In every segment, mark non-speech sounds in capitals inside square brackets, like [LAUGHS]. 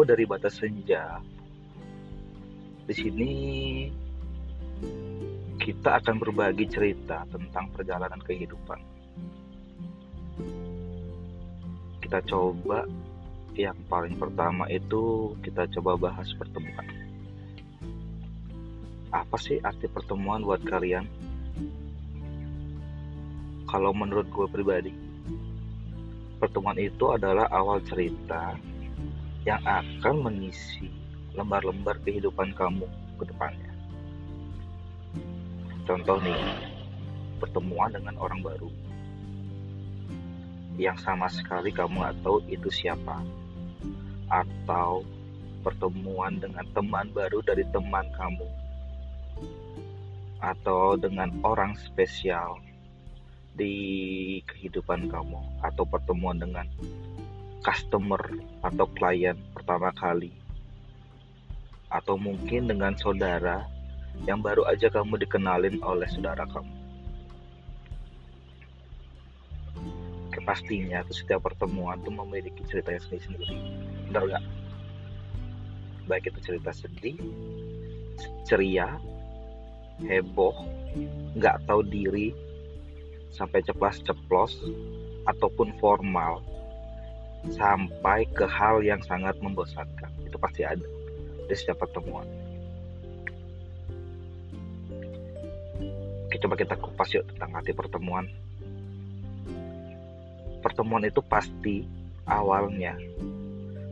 Halo, gue dari Batas Senja. Di sini kita akan berbagi cerita tentang perjalanan kehidupan. Kita coba yang paling pertama itu kita coba bahas pertemuan. Apa sih arti pertemuan buat kalian? Kalau menurut gue pribadi, pertemuan itu adalah awal cerita yang akan mengisi lembar-lembar kehidupan kamu ke depannya. Contoh nih, pertemuan dengan orang baru. Yang sama sekali kamu nggak tahu itu siapa, atau pertemuan dengan teman baru dari teman kamu, atau dengan orang spesial di kehidupan kamu. Atau pertemuan dengan customer atau klien pertama kali atau mungkin dengan saudara yang baru aja kamu dikenalin oleh saudara kamu. Kepastinya tuh setiap pertemuan tuh memiliki ceritanya sendiri-sendiri. Benar nggak? Baik itu cerita sedih, ceria, heboh, nggak tahu diri, sampai ceplas-ceplos ataupun formal sampai ke hal yang sangat membosankan. Itu pasti ada. Di setiap pertemuan. Oke, coba kita kupas yuk tentang arti pertemuan. Pertemuan itu pasti awalnya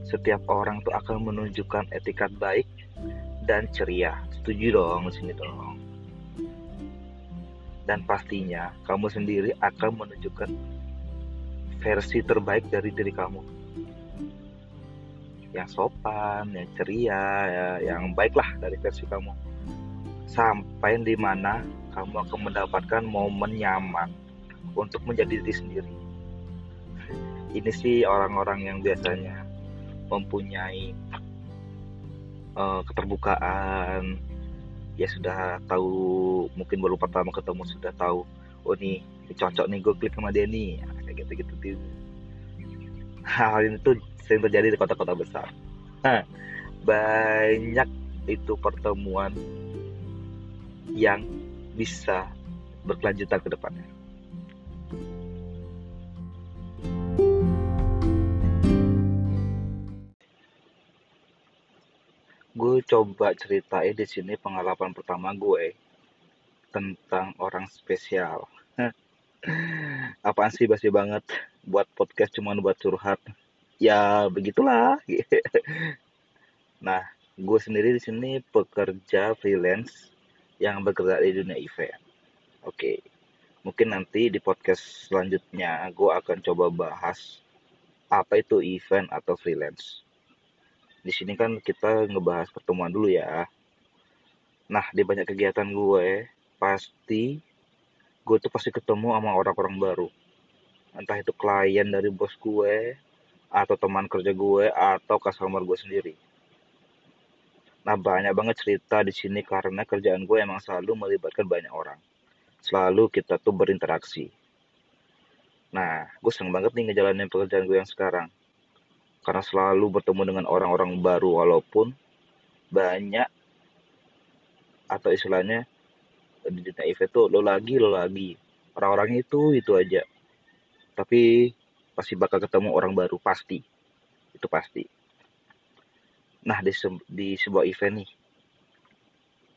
setiap orang tuh akan menunjukkan etikat baik dan ceria. Setuju dong di sini dong. Dan pastinya kamu sendiri akan menunjukkan versi terbaik dari diri kamu. Yang sopan, yang ceria, ya, yang baiklah dari versi kamu. Sampai di mana kamu akan mendapatkan momen nyaman untuk menjadi diri sendiri. Ini sih orang-orang yang biasanya mempunyai uh, keterbukaan, ya sudah tahu mungkin baru pertama ketemu sudah tahu oh nih cocok nih gue klik sama nih nah, kayak gitu gitu gitu hal ini tuh sering terjadi di kota-kota besar. Nah, banyak itu pertemuan yang bisa berkelanjutan ke depannya. Gue coba ceritain di sini pengalaman pertama gue tentang orang spesial. [LAUGHS] Apaan sih basi banget buat podcast cuman buat curhat. Ya begitulah. [LAUGHS] nah, gue sendiri di sini pekerja freelance yang bekerja di dunia event. Oke. Mungkin nanti di podcast selanjutnya gue akan coba bahas apa itu event atau freelance di sini kan kita ngebahas pertemuan dulu ya. Nah, di banyak kegiatan gue, pasti gue tuh pasti ketemu sama orang-orang baru. Entah itu klien dari bos gue, atau teman kerja gue, atau customer gue sendiri. Nah, banyak banget cerita di sini karena kerjaan gue emang selalu melibatkan banyak orang. Selalu kita tuh berinteraksi. Nah, gue seneng banget nih ngejalanin pekerjaan gue yang sekarang karena selalu bertemu dengan orang-orang baru walaupun banyak atau istilahnya di dunia event itu lo lagi lo lagi. Orang-orang itu itu aja. Tapi pasti bakal ketemu orang baru pasti. Itu pasti. Nah di, se di sebuah event nih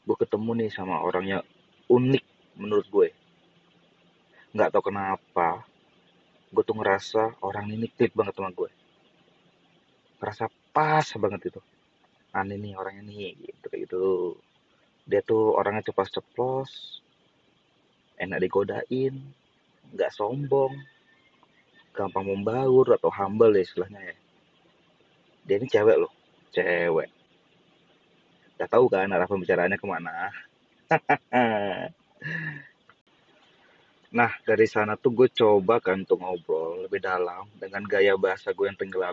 gue ketemu nih sama orang yang unik menurut gue. Nggak tahu kenapa gue tuh ngerasa orang ini klik banget sama gue. Ngerasa pas banget itu. Aneh nih orangnya nih gitu kayak gitu dia tuh orangnya ceplos-ceplos enak digodain nggak sombong gampang membaur atau humble ya istilahnya ya. Dia ini cewek loh cewek. Udah tahu kan arah pembicaraannya ke mana. [LAUGHS] Nah dari sana tuh gue coba kan untuk ngobrol lebih dalam dengan gaya bahasa gue yang tenggel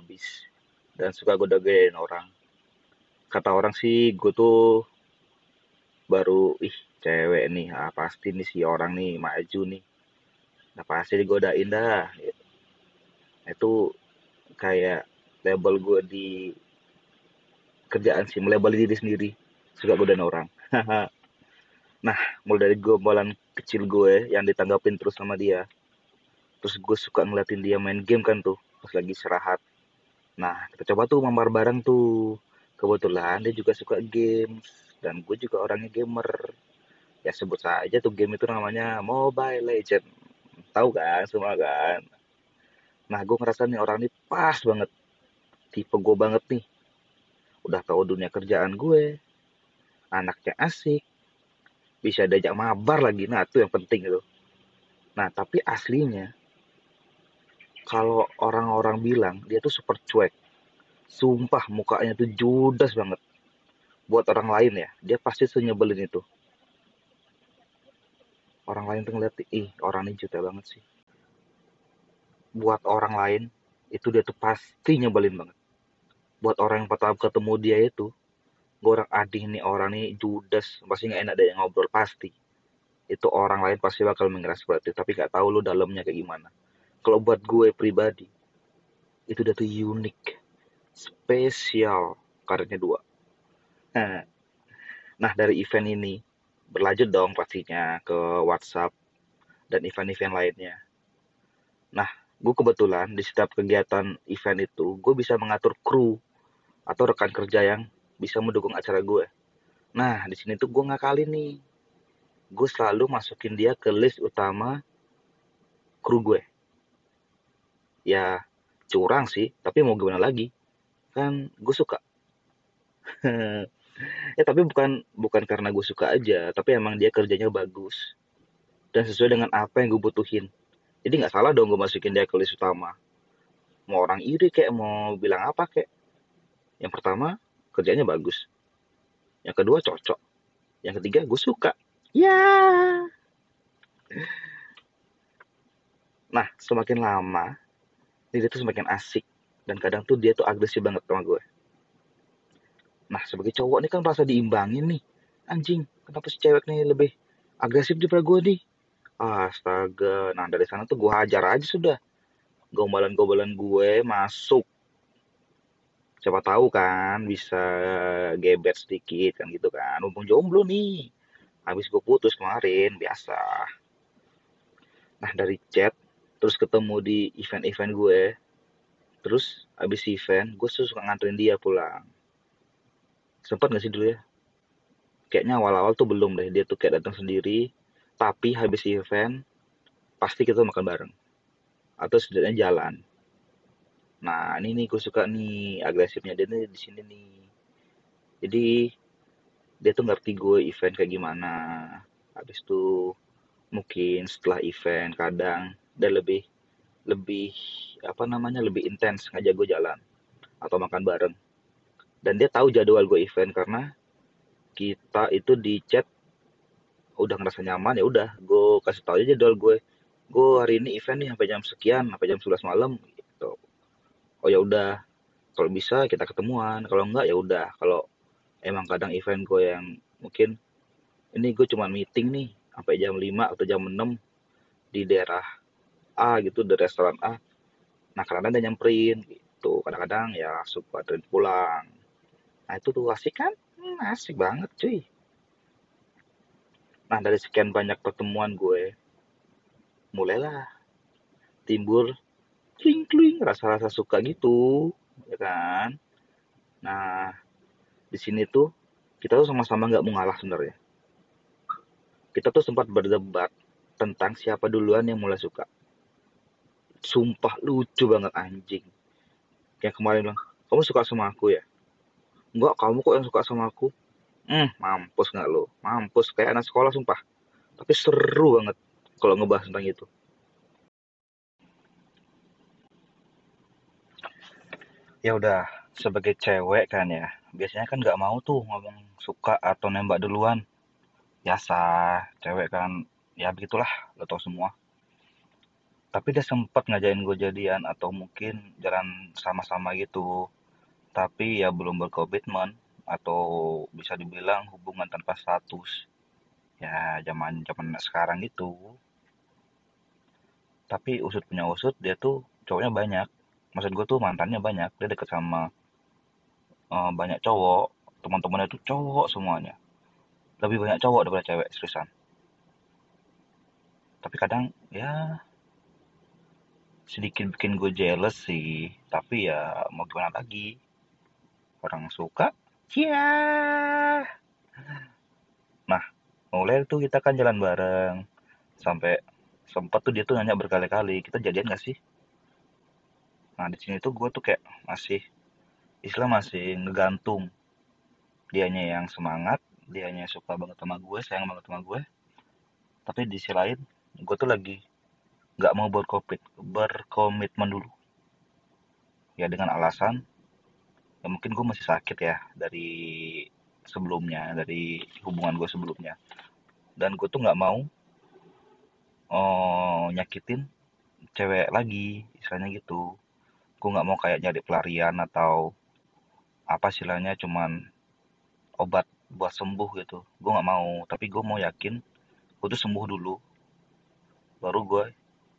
dan suka goda-godain orang. Kata orang sih gue tuh baru ih cewek nih ah pasti nih si orang nih maju nih. Nah pasti digodain dah. Itu kayak label gue di kerjaan sih melabel diri sendiri suka godain orang. [LAUGHS] Nah mulai dari gombalan kecil gue yang ditanggapin terus sama dia terus gue suka ngeliatin dia main game kan tuh pas lagi istirahat. Nah kita coba tuh mamar bareng tuh. Kebetulan dia juga suka games dan gue juga orangnya gamer. Ya sebut saja tuh game itu namanya Mobile Legend. Tahu kan semua kan? Nah gue ngerasa nih orang ini pas banget. Tipe gue banget nih. Udah tahu dunia kerjaan gue. Anaknya asik. Bisa diajak mabar lagi. Nah itu yang penting itu. Nah tapi aslinya kalau orang-orang bilang dia tuh super cuek. Sumpah mukanya tuh judes banget buat orang lain ya dia pasti senyebelin itu. Orang lain tuh ngeliat ih orang ini juta banget sih. Buat orang lain itu dia tuh pasti nyebelin banget. Buat orang yang pertama ketemu dia itu gue orang ading nih orang nih judes pasti nggak enak deh ngobrol. Pasti. Itu orang lain pasti bakal mengira seperti itu tapi nggak tahu lu dalamnya kayak gimana. Kalau buat gue pribadi itu udah tuh unik spesial karetnya dua nah dari event ini berlanjut dong pastinya ke WhatsApp dan event-event lainnya. Nah, gue kebetulan di setiap kegiatan event itu, gue bisa mengatur kru atau rekan kerja yang bisa mendukung acara gue. Nah, di sini tuh gue kali nih. Gue selalu masukin dia ke list utama kru gue. Ya, curang sih, tapi mau gimana lagi? Kan gue suka. [LAUGHS] ya tapi bukan bukan karena gue suka aja tapi emang dia kerjanya bagus. Dan sesuai dengan apa yang gue butuhin. Jadi nggak salah dong gue masukin dia ke list utama. Mau orang iri kayak mau bilang apa kayak. Yang pertama kerjanya bagus. Yang kedua cocok. Yang ketiga gue suka. Ya. Nah semakin lama dia tuh semakin asik. Dan kadang tuh dia tuh agresif banget sama gue Nah, sebagai cowok nih kan merasa diimbangin nih. Anjing, kenapa si cewek nih lebih agresif daripada gue nih? Astaga, nah dari sana tuh gue hajar aja sudah. Gombalan-gombalan gue masuk. Siapa tahu kan bisa gebet sedikit kan gitu kan. Mumpung jomblo nih. Habis gue putus kemarin, biasa. Nah dari chat, terus ketemu di event-event gue. Terus habis event, gue suka nganterin dia pulang Sempat nggak sih dulu ya? Kayaknya awal-awal tuh belum deh. Dia tuh kayak datang sendiri. Tapi habis event, pasti kita makan bareng. Atau setidaknya jalan. Nah, ini nih gue suka nih agresifnya dia nih di sini nih. Jadi dia tuh ngerti gue event kayak gimana. Habis itu mungkin setelah event kadang dia lebih lebih apa namanya lebih intens ngajak gue jalan atau makan bareng dan dia tahu jadwal gue event karena kita itu di chat udah ngerasa nyaman ya udah gue kasih tahu aja jadwal gue. Gue hari ini event nih sampai jam sekian sampai jam 11 malam gitu. Oh ya udah. Kalau bisa kita ketemuan kalau enggak ya udah. Kalau emang kadang event gue yang mungkin ini gue cuma meeting nih sampai jam 5 atau jam 6 di daerah A gitu di restoran A. Nah kadang-kadang dia nyamperin gitu. Kadang-kadang ya suka pulang Nah itu tuh asik kan? Hmm, asik banget cuy. Nah dari sekian banyak pertemuan gue, mulailah timbul kling-kling rasa-rasa suka gitu, ya kan? Nah di sini tuh kita tuh sama-sama nggak mau ngalah sebenarnya. Kita tuh sempat berdebat tentang siapa duluan yang mulai suka. Sumpah lucu banget anjing. Yang kemarin bilang, kamu suka sama aku ya? Enggak, kamu kok yang suka sama aku. Hmm, mampus nggak lo? Mampus kayak anak sekolah sumpah. Tapi seru banget kalau ngebahas tentang itu. Ya udah, sebagai cewek kan ya, biasanya kan nggak mau tuh ngomong suka atau nembak duluan. Biasa, cewek kan ya begitulah, lo tau semua. Tapi dia sempat ngajain gue jadian atau mungkin jalan sama-sama gitu tapi ya belum berkomitmen atau bisa dibilang hubungan tanpa status. Ya zaman zaman sekarang itu. Tapi usut punya usut dia tuh cowoknya banyak. Maksud gue tuh mantannya banyak. Dia deket sama uh, banyak cowok. Teman-temannya tuh cowok semuanya. Lebih banyak cowok daripada cewek seriusan. Tapi kadang ya sedikit bikin gue jealous sih. Tapi ya mau gimana lagi orang suka ya nah mulai itu kita kan jalan bareng. Sampai sempat tuh dia tuh nanya berkali-kali kita jadian gak sih? Nah di sini tuh gue tuh kayak masih istilah masih ngegantung. Dianya yang semangat dianya suka banget sama gue sayang banget sama gue tapi di sisi lain gue tuh lagi nggak mau berkomit berkomitmen dulu. Ya dengan alasan ya mungkin gue masih sakit ya dari sebelumnya dari hubungan gue sebelumnya. Dan gue tuh nggak mau oh, nyakitin cewek lagi istilahnya gitu. Gue nggak mau kayak nyari pelarian atau apa istilahnya cuman obat buat sembuh gitu. Gue nggak mau tapi gue mau yakin gue tuh sembuh dulu baru gue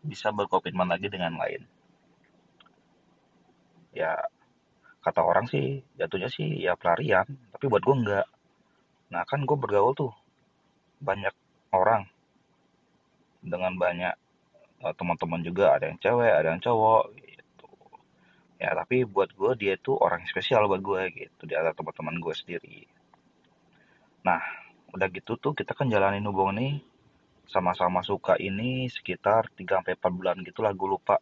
bisa berkomitmen lagi dengan lain. Ya kata orang sih jatuhnya sih ya pelarian tapi buat gue enggak. Nah kan gue bergaul tuh banyak orang dengan banyak uh, teman-teman juga ada yang cewek ada yang cowok gitu. Ya tapi buat gue dia tuh orang spesial buat gue gitu di antara teman-teman gue sendiri. Nah udah gitu tuh kita kan jalanin hubungan nih sama-sama suka ini sekitar 3 sampai 4 bulan gitu lah gue lupa.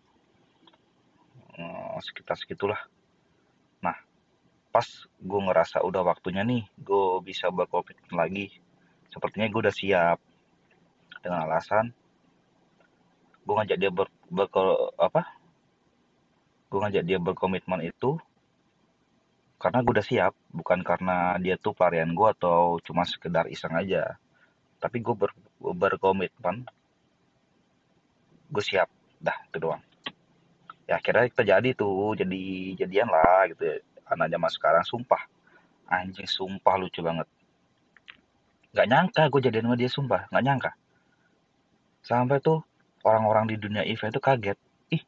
Hmm, sekitar segitulah pas gue ngerasa udah waktunya nih gue bisa berkomitmen lagi. Sepertinya gue udah siap. Dengan alasan gue ngajak dia ber, ber apa? Gue ngajak dia berkomitmen itu karena gue udah siap bukan karena dia tuh pelarian gue atau cuma sekedar iseng aja. Tapi gue ber, berkomitmen gue siap. Dah itu doang. Ya akhirnya kita jadi tuh jadi jadian lah gitu ya. Anak zaman sekarang sumpah. Anjing sumpah lucu banget. Nggak nyangka gue jadian sama dia sumpah. Nggak nyangka. Sampai tuh orang-orang di dunia event itu kaget. Ih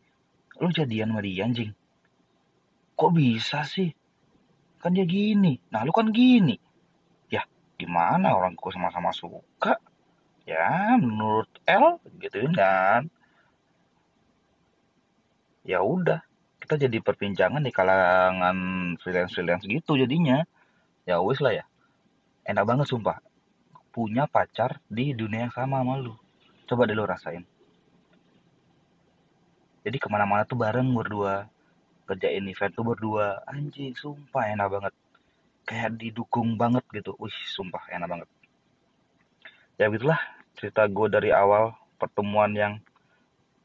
lu jadian sama dia anjing? Kok bisa sih? Kan dia gini. Nah lu kan gini. Gimana orang gue sama-sama suka? Ya menurut L gitu kan? Ya udah kita jadi perbincangan di kalangan freelance freelance gitu jadinya. Ya wis lah ya. Enak banget sumpah. Punya pacar di dunia yang sama sama lu. Coba deh lu rasain. Jadi ke mana-mana tuh bareng berdua. Kerjain event tuh berdua. Anjing sumpah enak banget. Kayak didukung banget gitu. Wih sumpah enak banget. Ya begitulah cerita gue dari awal pertemuan yang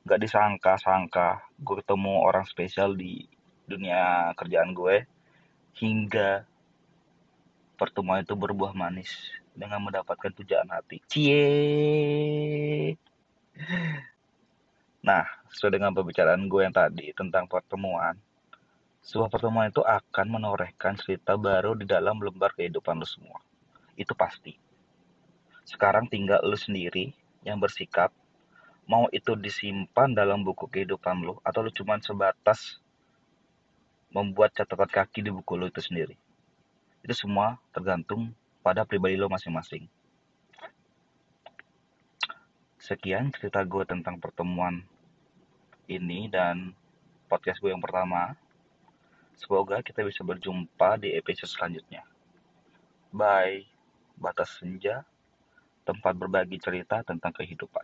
gak disangka-sangka gue ketemu orang spesial di dunia kerjaan gue hingga pertemuan itu berbuah manis dengan mendapatkan pujaan hati cie nah sesuai dengan pembicaraan gue yang tadi tentang pertemuan sebuah pertemuan itu akan menorehkan cerita baru di dalam lembar kehidupan lu semua. Itu pasti. Sekarang tinggal lu sendiri yang bersikap mau itu disimpan dalam buku kehidupan lu atau lu cuma sebatas membuat catatan kaki di buku lu itu sendiri. Itu semua tergantung pada pribadi lo masing-masing. Sekian cerita gue tentang pertemuan ini dan podcast gue yang pertama. Semoga kita bisa berjumpa di episode selanjutnya. Bye. Batas Senja, tempat berbagi cerita tentang kehidupan.